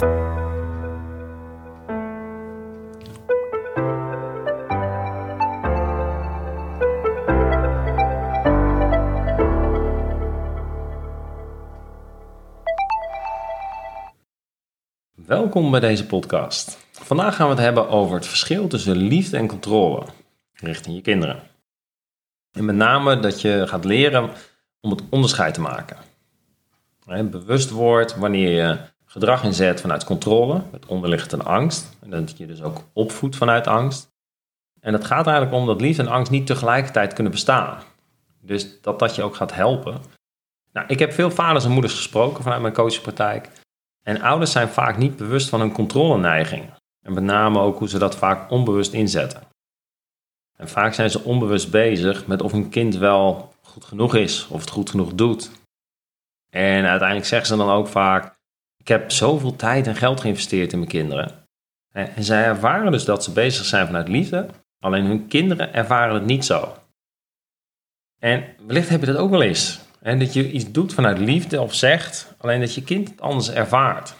Welkom bij deze podcast. Vandaag gaan we het hebben over het verschil tussen liefde en controle richting je kinderen. En met name dat je gaat leren om het onderscheid te maken. Bewust wordt wanneer je gedrag inzet vanuit controle, met onderliggende angst. En dat je dus ook opvoedt vanuit angst. En het gaat eigenlijk om dat liefde en angst niet tegelijkertijd kunnen bestaan. Dus dat dat je ook gaat helpen. Nou, ik heb veel vaders en moeders gesproken vanuit mijn coachingpraktijk. En ouders zijn vaak niet bewust van hun controleneiging. En met name ook hoe ze dat vaak onbewust inzetten. En vaak zijn ze onbewust bezig met of hun kind wel goed genoeg is, of het goed genoeg doet. En uiteindelijk zeggen ze dan ook vaak: Ik heb zoveel tijd en geld geïnvesteerd in mijn kinderen. En zij ervaren dus dat ze bezig zijn vanuit liefde, alleen hun kinderen ervaren het niet zo. En wellicht heb je dat ook wel eens. En dat je iets doet vanuit liefde of zegt, alleen dat je kind het anders ervaart.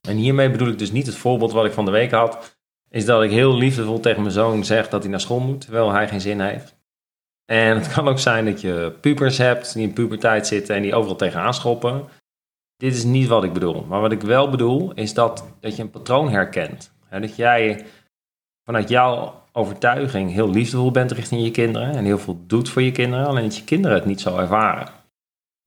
En hiermee bedoel ik dus niet het voorbeeld wat ik van de week had, is dat ik heel liefdevol tegen mijn zoon zeg dat hij naar school moet, terwijl hij geen zin heeft. En het kan ook zijn dat je pubers hebt die in puberteit zitten en die overal tegenaan schoppen. Dit is niet wat ik bedoel. Maar wat ik wel bedoel is dat, dat je een patroon herkent. dat jij vanuit jouw overtuiging heel liefdevol bent richting je kinderen en heel veel doet voor je kinderen, alleen dat je kinderen het niet zo ervaren.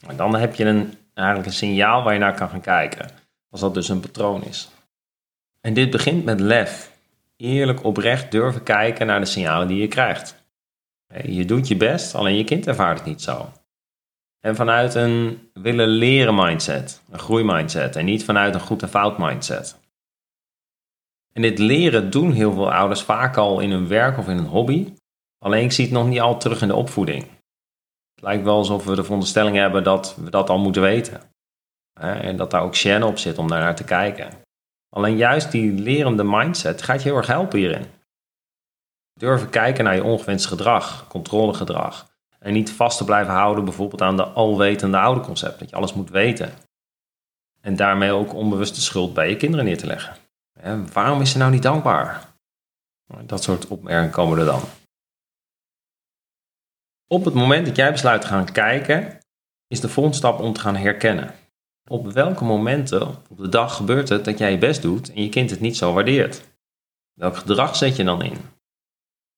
En dan heb je een, eigenlijk een signaal waar je naar kan gaan kijken, als dat dus een patroon is. En dit begint met lef. Eerlijk oprecht durven kijken naar de signalen die je krijgt. Je doet je best, alleen je kind ervaart het niet zo. En vanuit een willen leren mindset, een groeimindset, en niet vanuit een goed en fout mindset. En dit leren doen heel veel ouders vaak al in hun werk of in een hobby. Alleen ik zie het nog niet al terug in de opvoeding. Het lijkt wel alsof we de veronderstelling hebben dat we dat al moeten weten. En dat daar ook Shannon op zit om daar naar te kijken. Alleen juist die lerende mindset gaat je heel erg helpen hierin. Durven kijken naar je ongewenst gedrag, controlegedrag. En niet vast te blijven houden bijvoorbeeld aan de alwetende oude concept. Dat je alles moet weten. En daarmee ook onbewuste schuld bij je kinderen neer te leggen. En waarom is ze nou niet dankbaar? Dat soort opmerkingen komen er dan. Op het moment dat jij besluit te gaan kijken, is de volgende stap om te gaan herkennen. Op welke momenten op de dag gebeurt het dat jij je best doet en je kind het niet zo waardeert? Welk gedrag zet je dan in?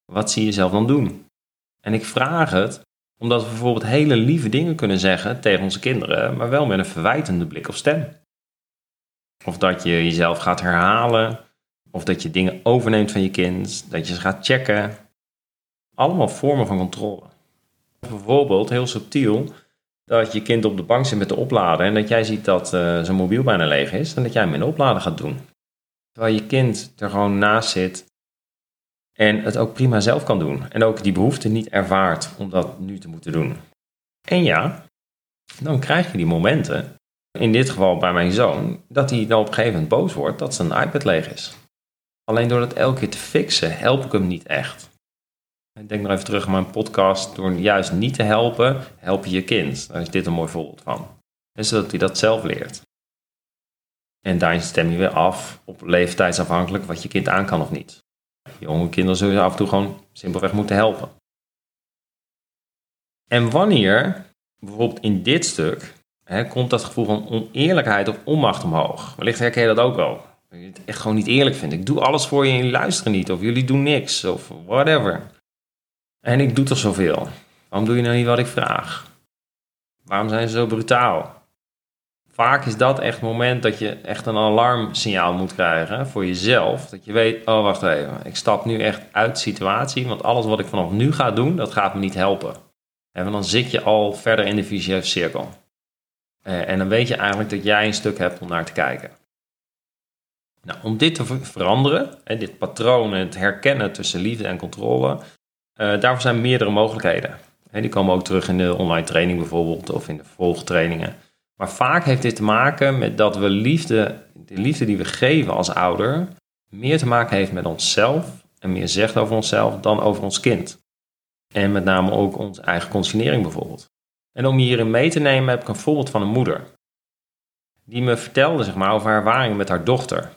Wat zie je zelf dan doen? En ik vraag het omdat we bijvoorbeeld hele lieve dingen kunnen zeggen tegen onze kinderen, maar wel met een verwijtende blik of stem. Of dat je jezelf gaat herhalen. Of dat je dingen overneemt van je kind. Dat je ze gaat checken. Allemaal vormen van controle. Bijvoorbeeld, heel subtiel, dat je kind op de bank zit met de oplader en dat jij ziet dat uh, zijn mobiel bijna leeg is en dat jij hem in de oplader gaat doen. Terwijl je kind er gewoon naast zit en het ook prima zelf kan doen. En ook die behoefte niet ervaart om dat nu te moeten doen. En ja, dan krijg je die momenten in dit geval bij mijn zoon, dat hij dan op een gegeven moment boos wordt dat zijn iPad leeg is. Alleen door dat elke keer te fixen, help ik hem niet echt. Ik denk nog even terug aan mijn podcast. Door juist niet te helpen, help je je kind. Daar is dit een mooi voorbeeld van. Zodat hij dat zelf leert. En daarin stem je weer af op leeftijdsafhankelijk wat je kind aan kan of niet. Jonge kinderen zullen je af en toe gewoon simpelweg moeten helpen. En wanneer, bijvoorbeeld in dit stuk, komt dat gevoel van oneerlijkheid of onmacht omhoog. Wellicht herken je dat ook wel. Dat je het echt gewoon niet eerlijk vindt. Ik doe alles voor je en jullie luisteren niet. Of jullie doen niks. Of whatever. En ik doe toch zoveel. Waarom doe je nou niet wat ik vraag? Waarom zijn ze zo brutaal? Vaak is dat echt het moment dat je echt een alarmsignaal moet krijgen voor jezelf. Dat je weet, oh wacht even, ik stap nu echt uit de situatie. Want alles wat ik vanaf nu ga doen, dat gaat me niet helpen. En dan zit je al verder in de vicieuze cirkel. Eh, en dan weet je eigenlijk dat jij een stuk hebt om naar te kijken. Nou, om dit te veranderen, dit patroon, het herkennen tussen liefde en controle, uh, daarvoor zijn meerdere mogelijkheden. Die komen ook terug in de online training bijvoorbeeld of in de volgtrainingen. Maar vaak heeft dit te maken met dat we liefde, de liefde die we geven als ouder, meer te maken heeft met onszelf en meer zegt over onszelf dan over ons kind. En met name ook onze eigen conditionering bijvoorbeeld. En om hierin mee te nemen heb ik een voorbeeld van een moeder. die me vertelde zeg maar, over haar ervaringen met haar dochter.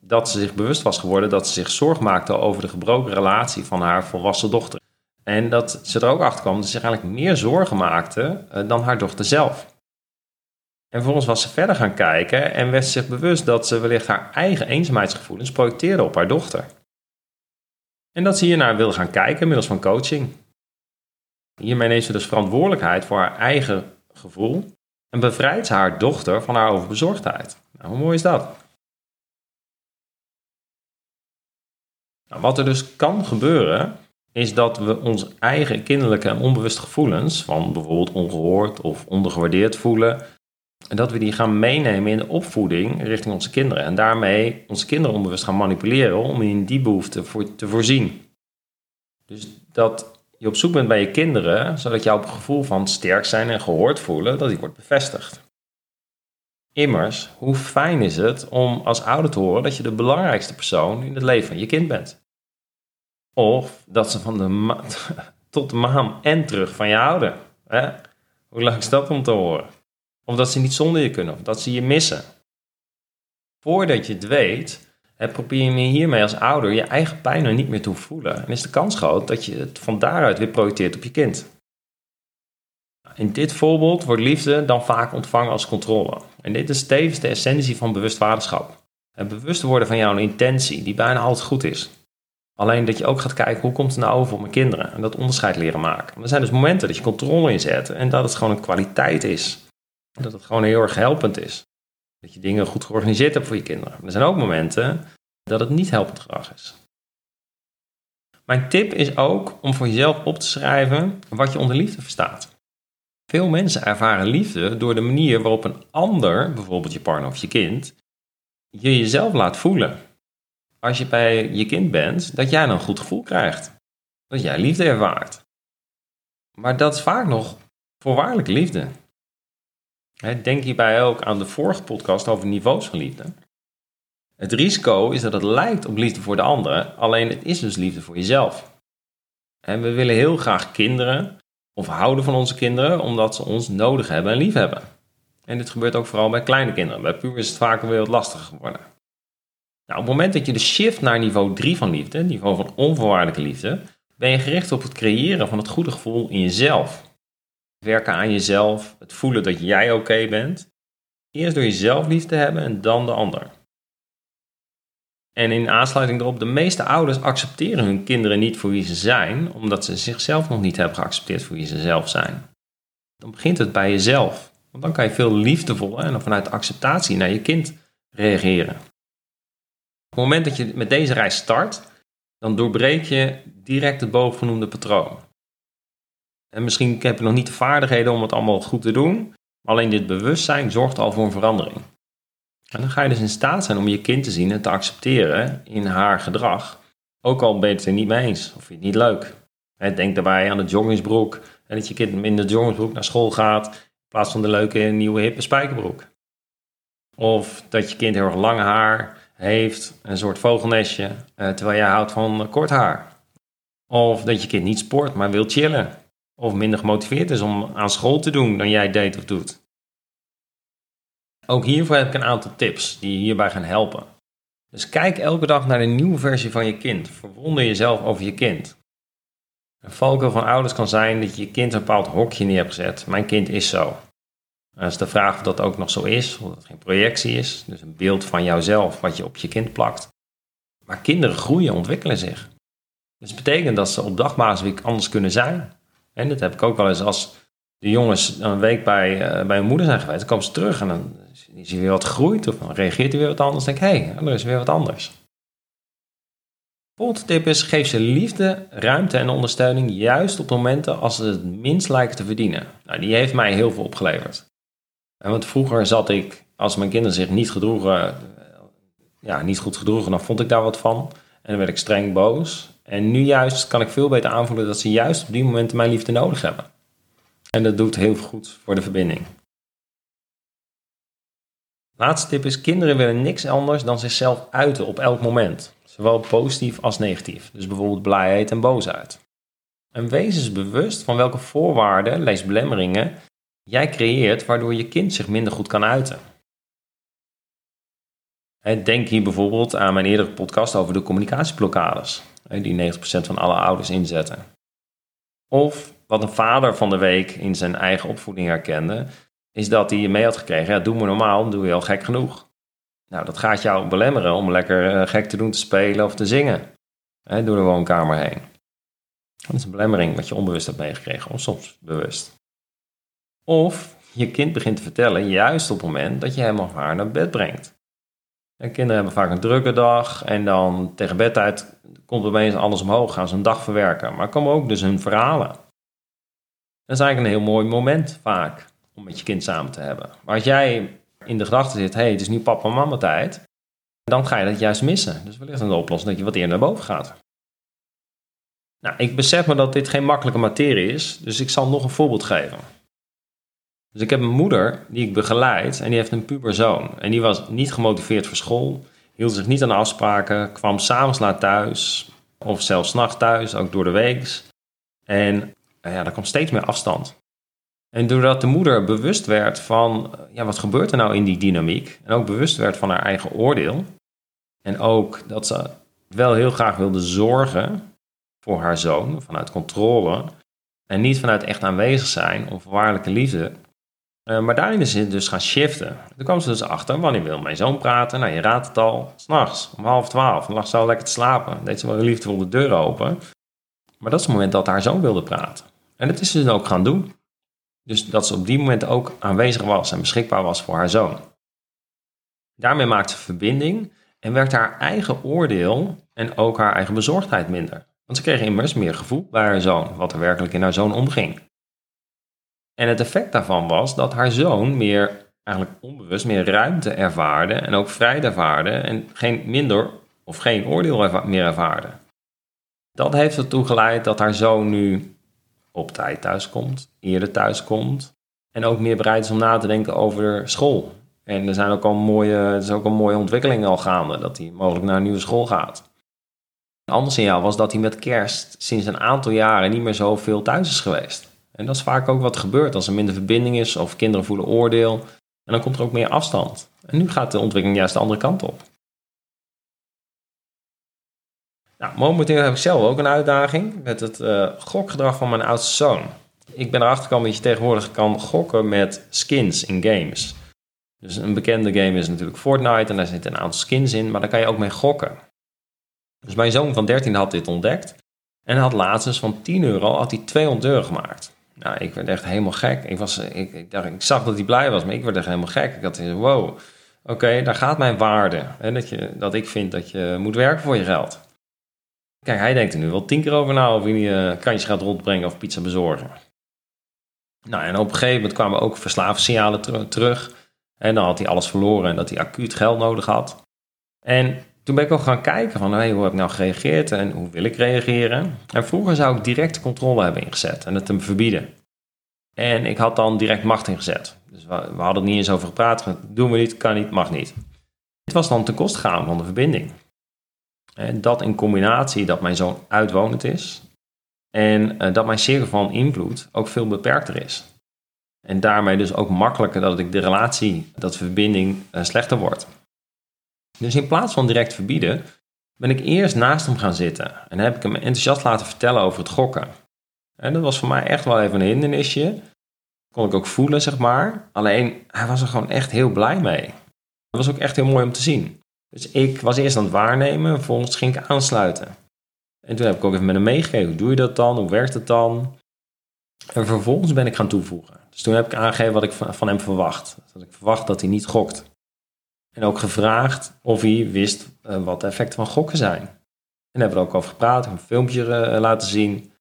Dat ze zich bewust was geworden dat ze zich zorg maakte over de gebroken relatie van haar volwassen dochter. En dat ze er ook achter kwam dat ze zich eigenlijk meer zorgen maakte eh, dan haar dochter zelf. En vervolgens was ze verder gaan kijken en werd zich bewust dat ze wellicht haar eigen eenzaamheidsgevoelens projecteerde op haar dochter. En dat ze hiernaar wil gaan kijken middels van coaching. Hiermee neemt ze dus verantwoordelijkheid voor haar eigen gevoel en bevrijdt haar dochter van haar overbezorgdheid. Nou, hoe mooi is dat? Nou, wat er dus kan gebeuren, is dat we onze eigen kinderlijke en onbewuste gevoelens, van bijvoorbeeld ongehoord of ondergewaardeerd voelen, en dat we die gaan meenemen in de opvoeding richting onze kinderen. En daarmee onze kinderen onbewust gaan manipuleren om in die behoefte voor, te voorzien. Dus dat je op zoek bent bij je kinderen, zodat jouw gevoel van sterk zijn en gehoord voelen, dat die wordt bevestigd. Immers, hoe fijn is het om als ouder te horen dat je de belangrijkste persoon in het leven van je kind bent? Of dat ze van de tot de maan en terug van je houden. Hè? Hoe leuk is dat om te horen? Of dat ze niet zonder je kunnen, of dat ze je missen. Voordat je het weet, probeer je hiermee als ouder je eigen pijn er niet meer te voelen. En is de kans groot dat je het van daaruit weer projecteert op je kind. In dit voorbeeld wordt liefde dan vaak ontvangen als controle. En dit is tevens de essentie van bewust. Het bewust worden van jouw intentie, die bijna altijd goed is. Alleen dat je ook gaat kijken hoe komt het nou over op mijn kinderen. En dat onderscheid leren maken. er zijn dus momenten dat je controle inzet en dat het gewoon een kwaliteit is. Dat het gewoon heel erg helpend is. Dat je dingen goed georganiseerd hebt voor je kinderen. Maar er zijn ook momenten dat het niet helpend gedrag is. Mijn tip is ook om voor jezelf op te schrijven wat je onder liefde verstaat. Veel mensen ervaren liefde door de manier waarop een ander, bijvoorbeeld je partner of je kind, je jezelf laat voelen. Als je bij je kind bent, dat jij een goed gevoel krijgt. Dat jij liefde ervaart. Maar dat is vaak nog voorwaardelijke liefde. Denk hierbij ook aan de vorige podcast over niveaus van liefde. Het risico is dat het lijkt op liefde voor de ander, alleen het is dus liefde voor jezelf. En we willen heel graag kinderen of houden van onze kinderen omdat ze ons nodig hebben en lief hebben. En dit gebeurt ook vooral bij kleine kinderen. Bij puur is het vaak weer wat lastiger geworden. Nou, op het moment dat je de shift naar niveau 3 van liefde, niveau van onvoorwaardelijke liefde, ben je gericht op het creëren van het goede gevoel in jezelf. Werken aan jezelf, het voelen dat jij oké bent. Eerst door jezelf lief te hebben en dan de ander. En in aansluiting erop, de meeste ouders accepteren hun kinderen niet voor wie ze zijn, omdat ze zichzelf nog niet hebben geaccepteerd voor wie ze zelf zijn. Dan begint het bij jezelf. Want dan kan je veel liefdevoller en vanuit acceptatie naar je kind reageren. Op het moment dat je met deze reis start, dan doorbreek je direct het bovengenoemde patroon. En misschien heb je nog niet de vaardigheden om het allemaal goed te doen, alleen dit bewustzijn zorgt al voor een verandering. En dan ga je dus in staat zijn om je kind te zien en te accepteren in haar gedrag. Ook al ben je het er niet mee eens of vind je het niet leuk. Denk daarbij aan de joggingsbroek en dat je kind in de joggingsbroek naar school gaat in plaats van de leuke nieuwe hippe spijkerbroek. Of dat je kind heel erg lang haar heeft, een soort vogelnestje, eh, terwijl jij houdt van kort haar. Of dat je kind niet sport, maar wil chillen. Of minder gemotiveerd is om aan school te doen dan jij deed of doet. Ook hiervoor heb ik een aantal tips die je hierbij gaan helpen. Dus kijk elke dag naar de nieuwe versie van je kind. Verwonder jezelf over je kind. Een valkuil van ouders kan zijn dat je je kind een bepaald hokje neer hebt gezet. Mijn kind is zo. Dat is de vraag of dat ook nog zo is, of dat geen projectie is. Dus een beeld van jouzelf wat je op je kind plakt. Maar kinderen groeien, ontwikkelen zich. Dus het betekent dat ze op dagbasis weer anders kunnen zijn. En dat heb ik ook wel eens als de jongens een week bij, uh, bij hun moeder zijn geweest. Dan komen ze terug en dan is hij weer wat gegroeid of dan reageert hij weer wat anders. Dan denk ik, hé, hey, er is weer wat anders. Volgende tip is, geef ze liefde, ruimte en ondersteuning juist op momenten als ze het minst lijken te verdienen. Nou, die heeft mij heel veel opgeleverd. Want vroeger zat ik, als mijn kinderen zich niet gedroegen, ja, niet goed gedroegen, dan vond ik daar wat van. En dan werd ik streng boos. En nu juist kan ik veel beter aanvoelen dat ze juist op die momenten mijn liefde nodig hebben. En dat doet heel goed voor de verbinding. Laatste tip is: kinderen willen niks anders dan zichzelf uiten op elk moment, zowel positief als negatief. Dus bijvoorbeeld blijheid en boosheid. En wees eens bewust van welke voorwaarden, lees belemmeringen, jij creëert waardoor je kind zich minder goed kan uiten. Denk hier bijvoorbeeld aan mijn eerdere podcast over de communicatieblokkades, die 90% van alle ouders inzetten. Of wat een vader van de week in zijn eigen opvoeding herkende, is dat hij mee had gekregen, ja, doe me normaal, dan doe je al gek genoeg. Nou, dat gaat jou belemmeren om lekker eh, gek te doen, te spelen of te zingen hè, door de woonkamer heen. Dat is een belemmering wat je onbewust hebt meegekregen, of soms bewust. Of je kind begint te vertellen, juist op het moment dat je hem of haar naar bed brengt. En kinderen hebben vaak een drukke dag en dan tegen bedtijd komt opeens alles omhoog, gaan ze een dag verwerken. Maar komen ook dus hun verhalen. Dat is eigenlijk een heel mooi moment vaak om met je kind samen te hebben. Maar als jij in de gedachte zit, hé, hey, het is nu papa en mama tijd, dan ga je dat juist missen. Dus wellicht een oplossing dat je wat eerder naar boven gaat. Nou, ik besef me dat dit geen makkelijke materie is, dus ik zal nog een voorbeeld geven. Dus ik heb een moeder die ik begeleid en die heeft een puberzoon. En die was niet gemotiveerd voor school, hield zich niet aan afspraken, kwam s'avonds thuis, of zelfs nacht thuis, ook door de week. En nou ja, er kwam steeds meer afstand. En doordat de moeder bewust werd van, ja, wat gebeurt er nou in die dynamiek? En ook bewust werd van haar eigen oordeel. En ook dat ze wel heel graag wilde zorgen voor haar zoon, vanuit controle. En niet vanuit echt aanwezig zijn, onvoorwaardelijke liefde. Uh, maar daarin is het dus gaan shiften. Toen kwam ze dus achter, wanneer wil mijn zoon praten? Nou, je raadt het al, s'nachts, om half twaalf. Dan lag ze al lekker te slapen. Deed ze wel liefdevol de deur open. Maar dat is het moment dat haar zoon wilde praten. En dat is ze dus ook gaan doen. Dus dat ze op die moment ook aanwezig was en beschikbaar was voor haar zoon. Daarmee maakte ze verbinding en werd haar eigen oordeel en ook haar eigen bezorgdheid minder. Want ze kreeg immers meer gevoel bij haar zoon, wat er werkelijk in haar zoon omging. En het effect daarvan was dat haar zoon meer, eigenlijk onbewust, meer ruimte ervaarde en ook vrijheid ervaarde en geen minder of geen oordeel meer ervaarde. Dat heeft ertoe geleid dat haar zoon nu op tijd thuiskomt, eerder thuiskomt en ook meer bereid is om na te denken over school. En er, zijn ook al mooie, er is ook een mooie ontwikkeling al gaande, dat hij mogelijk naar een nieuwe school gaat. Een ander signaal was dat hij met kerst sinds een aantal jaren niet meer zoveel thuis is geweest. En dat is vaak ook wat gebeurt als er minder verbinding is of kinderen voelen oordeel. En dan komt er ook meer afstand. En nu gaat de ontwikkeling juist de andere kant op. Nou, momenteel heb ik zelf ook een uitdaging met het uh, gokgedrag van mijn oudste zoon. Ik ben erachter gekomen dat je tegenwoordig kan gokken met skins in games. Dus een bekende game is natuurlijk Fortnite en daar zitten een aantal skins in, maar daar kan je ook mee gokken. Dus mijn zoon van 13 had dit ontdekt en had laatst van 10 euro had hij 200 euro gemaakt. Nou, ik werd echt helemaal gek. Ik, was, ik, ik, dacht, zag dat hij blij was, maar ik werd echt helemaal gek. Ik had wow, oké, daar gaat mijn waarde. Hè, dat, je, dat ik vind dat je moet werken voor je geld. Kijk, hij denkt er nu wel tien keer over na of hij uh, kantjes gaat rondbrengen of pizza bezorgen. Nou, en op een gegeven moment kwamen ook signalen ter terug. En dan had hij alles verloren en dat hij acuut geld nodig had. En toen ben ik ook gaan kijken van, hey, hoe heb ik nou gereageerd en hoe wil ik reageren? En vroeger zou ik direct controle hebben ingezet en het hem verbieden. En ik had dan direct macht ingezet. Dus we, hadden het niet eens over gepraat. Doen we niet, kan niet, mag niet. Het was dan ten koste gaan van de verbinding. Dat in combinatie dat mijn zoon uitwonend is en eh, dat mijn cirkel van invloed ook veel beperkter is. En daarmee dus ook makkelijker dat ik de relatie, dat de verbinding eh, slechter wordt. Dus in plaats van direct verbieden, ben ik eerst naast hem gaan zitten en heb ik hem enthousiast laten vertellen over het gokken. En dat was voor mij echt wel even een hindernisje. Kon ik ook voelen, zeg maar. Alleen, hij was er gewoon echt heel blij mee. Dat was ook echt heel mooi om te zien. Dus ik was eerst aan het waarnemen, vervolgens ging ik aansluiten. En toen heb ik ook even met hem meegegeven. Hoe doe je dat dan? Hoe werkt het dan? En vervolgens ben ik gaan toevoegen. Dus toen heb ik aangegeven wat ik van hem verwacht. Dat ik verwacht dat hij niet gokt. En ook gevraagd of hij wist uh, wat de effecten van gokken zijn. En hebben we er ook over gepraat, een filmpje uh, laten zien.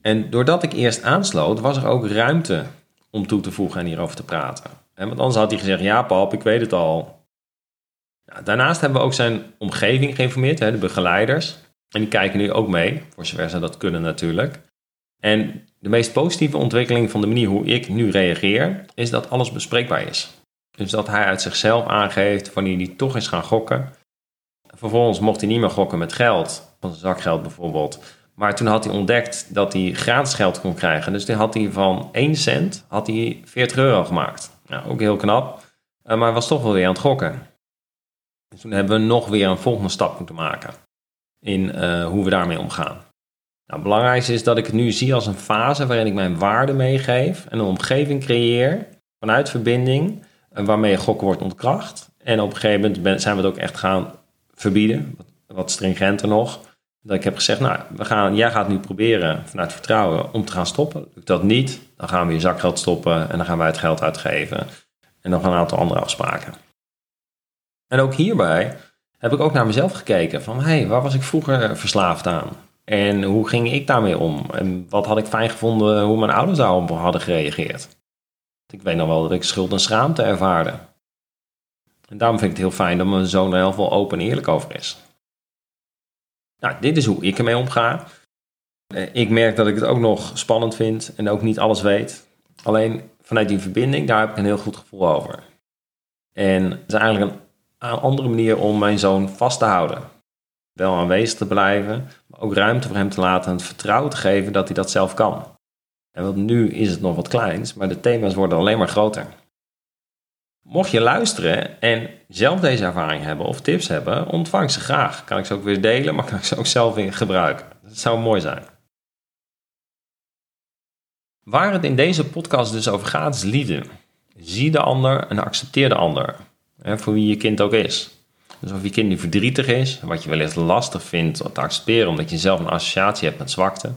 En doordat ik eerst aansloot, was er ook ruimte om toe te voegen en hierover te praten. En want anders had hij gezegd, ja pap, ik weet het al. Nou, daarnaast hebben we ook zijn omgeving geïnformeerd, hè, de begeleiders. En die kijken nu ook mee, voor zover ze dat kunnen natuurlijk. En de meest positieve ontwikkeling van de manier hoe ik nu reageer, is dat alles bespreekbaar is. Dus dat hij uit zichzelf aangeeft wanneer hij toch is gaan gokken. Vervolgens mocht hij niet meer gokken met geld, van zijn zakgeld bijvoorbeeld. Maar toen had hij ontdekt dat hij gratis geld kon krijgen. Dus toen had hij van 1 cent had hij 40 euro gemaakt. Nou, ook heel knap. Eh, maar was toch wel weer aan het gokken. Dus toen hebben we nog weer een volgende stap moeten maken in eh, hoe we daarmee omgaan. Nou, het belangrijkste is dat ik het nu zie als een fase waarin ik mijn waarde meegeef en een omgeving creëer vanuit verbinding waarmee gokken wordt ontkracht. En op een gegeven moment zijn we het ook echt gaan verbieden, wat, stringenter nog. Dat ik heb gezegd, nou, we gaan, jij gaat nu proberen vanuit vertrouwen om te gaan stoppen. Lukt dat niet, dan gaan we je zakgeld stoppen en dan gaan wij het geld uitgeven. En nog een aantal andere afspraken. En ook hierbij heb ik ook naar mezelf gekeken van, hé, hey, waar was ik vroeger verslaafd aan? En hoe ging ik daarmee om? En wat had ik fijn gevonden hoe mijn ouders daarop hadden gereageerd? Ik weet nog wel dat ik schuld en schaamte ervaarde. En daarom vind ik het heel fijn dat mijn zoon er heel veel open en eerlijk over is. Nou, dit is hoe ik ermee omga. Eh, ik merk dat ik het ook nog spannend vind en ook niet alles weet. Alleen vanuit die verbinding, daar heb ik een heel goed gevoel over. En het is eigenlijk een andere manier om mijn zoon vast te houden. Wel aanwezig te blijven, maar ook ruimte voor hem te laten en het vertrouwen te geven dat hij dat zelf kan. En want nu is het nog wat kleins, maar de thema's worden alleen maar groter. Mocht je luisteren en zelf deze ervaring hebben of tips hebben, ontvang ze graag. Kan ik ze ook weer delen, maar kan ik ze ook zelf weer gebruiken. Dat zou mooi zijn. Waar het in deze podcast dus over gaat, is liefde. Zie de ander en accepteer de ander. Hè, voor wie je kind ook is. Dus of je kind nu verdrietig is, wat je wellicht lastig vindt te accepteren omdat je zelf een associatie hebt met zwakte.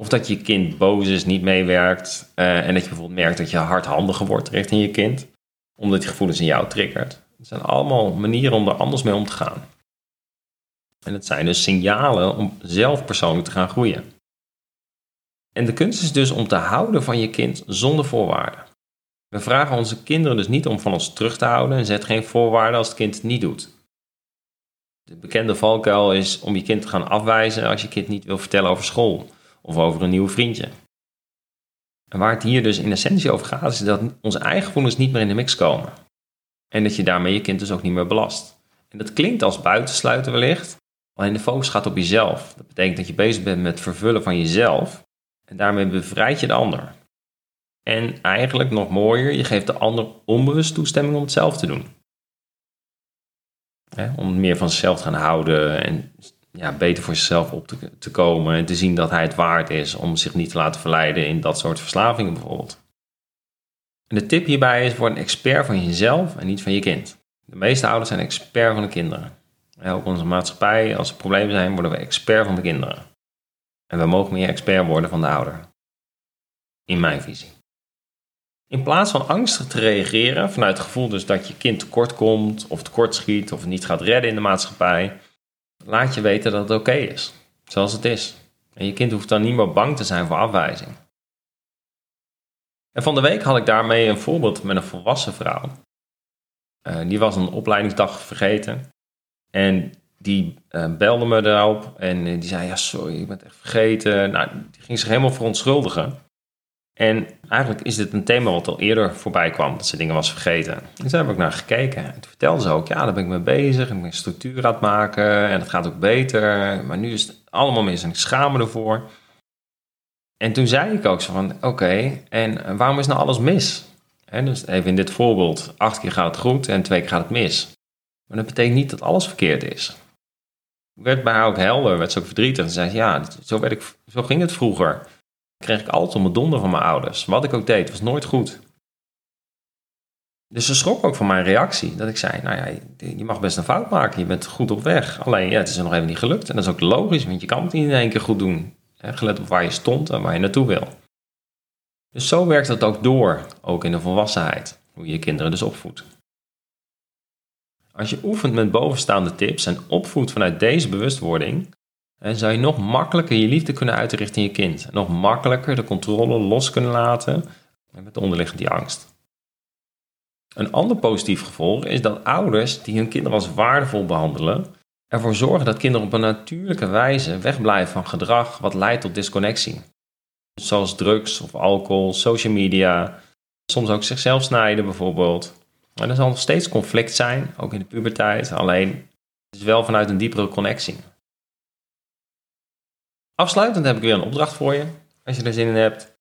Of dat je kind boos is, niet meewerkt uh, en dat je bijvoorbeeld merkt dat je hardhandiger wordt richting je kind omdat die gevoelens in jou triggert. Het zijn allemaal manieren om er anders mee om te gaan. En het zijn dus signalen om zelf persoonlijk te gaan groeien. En de kunst is dus om te houden van je kind zonder voorwaarden. We vragen onze kinderen dus niet om van ons terug te houden en zet geen voorwaarden als het kind het niet doet. De bekende valkuil is om je kind te gaan afwijzen als je kind niet wil vertellen over school of over een nieuw vriendje. En waar het hier dus in essentie over gaat, is dat onze eigen gevoelens niet meer in de mix komen. En dat je daarmee je kind dus ook niet meer belast. En dat klinkt als buitensluiten wellicht, alleen de focus gaat op jezelf. Dat betekent dat je bezig bent met het vervullen van jezelf en daarmee bevrijd je de ander. En eigenlijk nog mooier, je geeft de ander onbewust toestemming om het zelf te doen. om meer van zichzelf te gaan houden en ja, beter voor zichzelf op te, komen en te zien dat hij het waard is om zich niet te laten verleiden in dat soort verslavingen bijvoorbeeld. En de tip hierbij is: word een expert van jezelf en niet van je kind. De meeste ouders zijn expert van de kinderen. Ook onze maatschappij, als er problemen zijn, worden we expert van de kinderen. En we mogen meer expert worden van de ouder. In mijn visie. In plaats van angstig te reageren vanuit het gevoel dus dat je kind tekort komt of tekort schiet of het niet gaat redden in de maatschappij, laat je weten dat het oké is, zoals het is. En je kind hoeft dan niet meer bang te zijn voor afwijzing. En van de week had ik daarmee een voorbeeld met een volwassen vrouw. Uh, die was een opleidingsdag vergeten. En die uh, belde me daarop en die zei: Ja, sorry, ik ben het echt vergeten. Nou, die ging zich helemaal verontschuldigen. En eigenlijk is dit een thema wat al eerder voorbij kwam, dat ze dingen was vergeten. En daar heb ik naar gekeken. En toen vertelde ze ook, ja, daar ben ik mee bezig. Ik ben structuur aan het maken en het gaat ook beter. Maar nu is het allemaal mis en ik schaam me ervoor. En toen zei ik ook zo van, oké, en waarom is nou alles mis? dus even in dit voorbeeld, acht keer gaat het goed en twee keer gaat het mis. Maar dat betekent niet dat alles verkeerd is. Werd bij haar ook helder, werd ze ook verdrietig. En zei ja, zo, werd ik, zo ging het vroeger kreeg ik altijd om het donder van mijn ouders. Wat ik ook deed, was nooit goed. Dus ze schrok ook van mijn reactie. Dat ik zei, nou ja, je mag best een fout maken. Je bent goed op weg. Alleen, ja, het is er nog even niet gelukt. En dat is ook logisch, want je kan het niet in één keer goed doen. Gelet op waar je stond en waar je naartoe wil. Dus zo werkt het ook door, ook in de volwassenheid. Hoe je je kinderen dus opvoedt. Als je oefent met bovenstaande tips en opvoedt vanuit deze bewustwording, en zou je nog makkelijker je liefde kunnen uitrichten in je kind. Nog makkelijker de controle los kunnen laten met de onderliggende angst. Een ander positief gevolg is dat ouders die hun kinderen als waardevol behandelen, ervoor zorgen dat kinderen op een natuurlijke wijze wegblijven van gedrag wat leidt tot disconnectie. Zoals drugs of alcohol, social media, soms ook zichzelf snijden bijvoorbeeld. En er zal nog steeds conflict zijn, ook in de puberteit, alleen het is wel vanuit een diepere connectie. Afsluitend heb ik weer een opdracht voor je, als je er zin in hebt.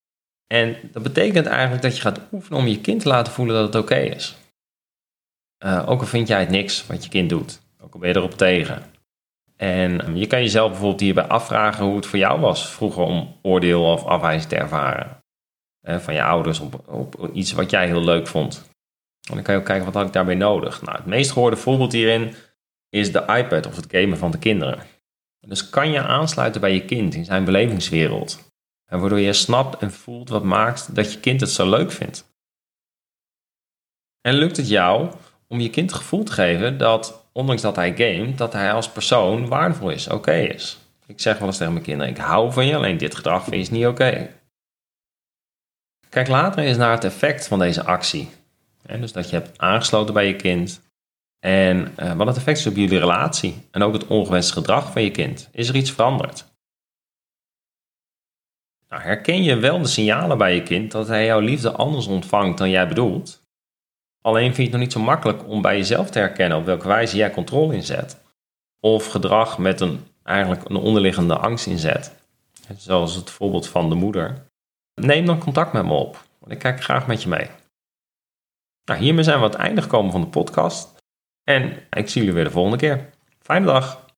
En dat betekent eigenlijk dat je gaat oefenen om je kind te laten voelen dat het oké is. Uh, ook al vind jij het niks wat je kind doet. Ook al ben je erop tegen. En um, je kan jezelf bijvoorbeeld hierbij afvragen hoe het voor jou was vroeger om oordeel of afwijzing te ervaren. Uh, van je ouders op, op, iets wat jij heel leuk vond. En dan kan je ook kijken wat had ik daarbij nodig. Nou, het meest gehoorde voorbeeld hierin is de iPad of het gamen van de kinderen. Dus kan je aansluiten bij je kind in zijn belevingswereld. En waardoor je snapt en voelt wat maakt dat je kind het zo leuk vindt. En lukt het jou om je kind het gevoel te geven dat, ondanks dat hij gamet, dat hij als persoon waardevol is, oké is. Ik zeg wel eens tegen mijn kinderen, ik hou van je, alleen dit gedrag vind je niet oké. Kijk later eens naar het effect van deze actie. dus dat je hebt aangesloten bij je kind. En uh, wat het effect is op jullie relatie. En ook het ongewenste gedrag van je kind. Is er iets veranderd? Nou, herken je wel de signalen bij je kind dat hij jouw liefde anders ontvangt dan jij bedoelt? Alleen vind je het nog niet zo makkelijk om bij jezelf te herkennen op welke wijze jij controle inzet. Of gedrag met een, eigenlijk een onderliggende angst inzet. Zoals het voorbeeld van de moeder. Neem dan contact met me op, want ik kijk graag met je mee. Nou, hiermee zijn we aan het einde gekomen van de podcast. En ik zie jullie weer de volgende keer. Fijne dag!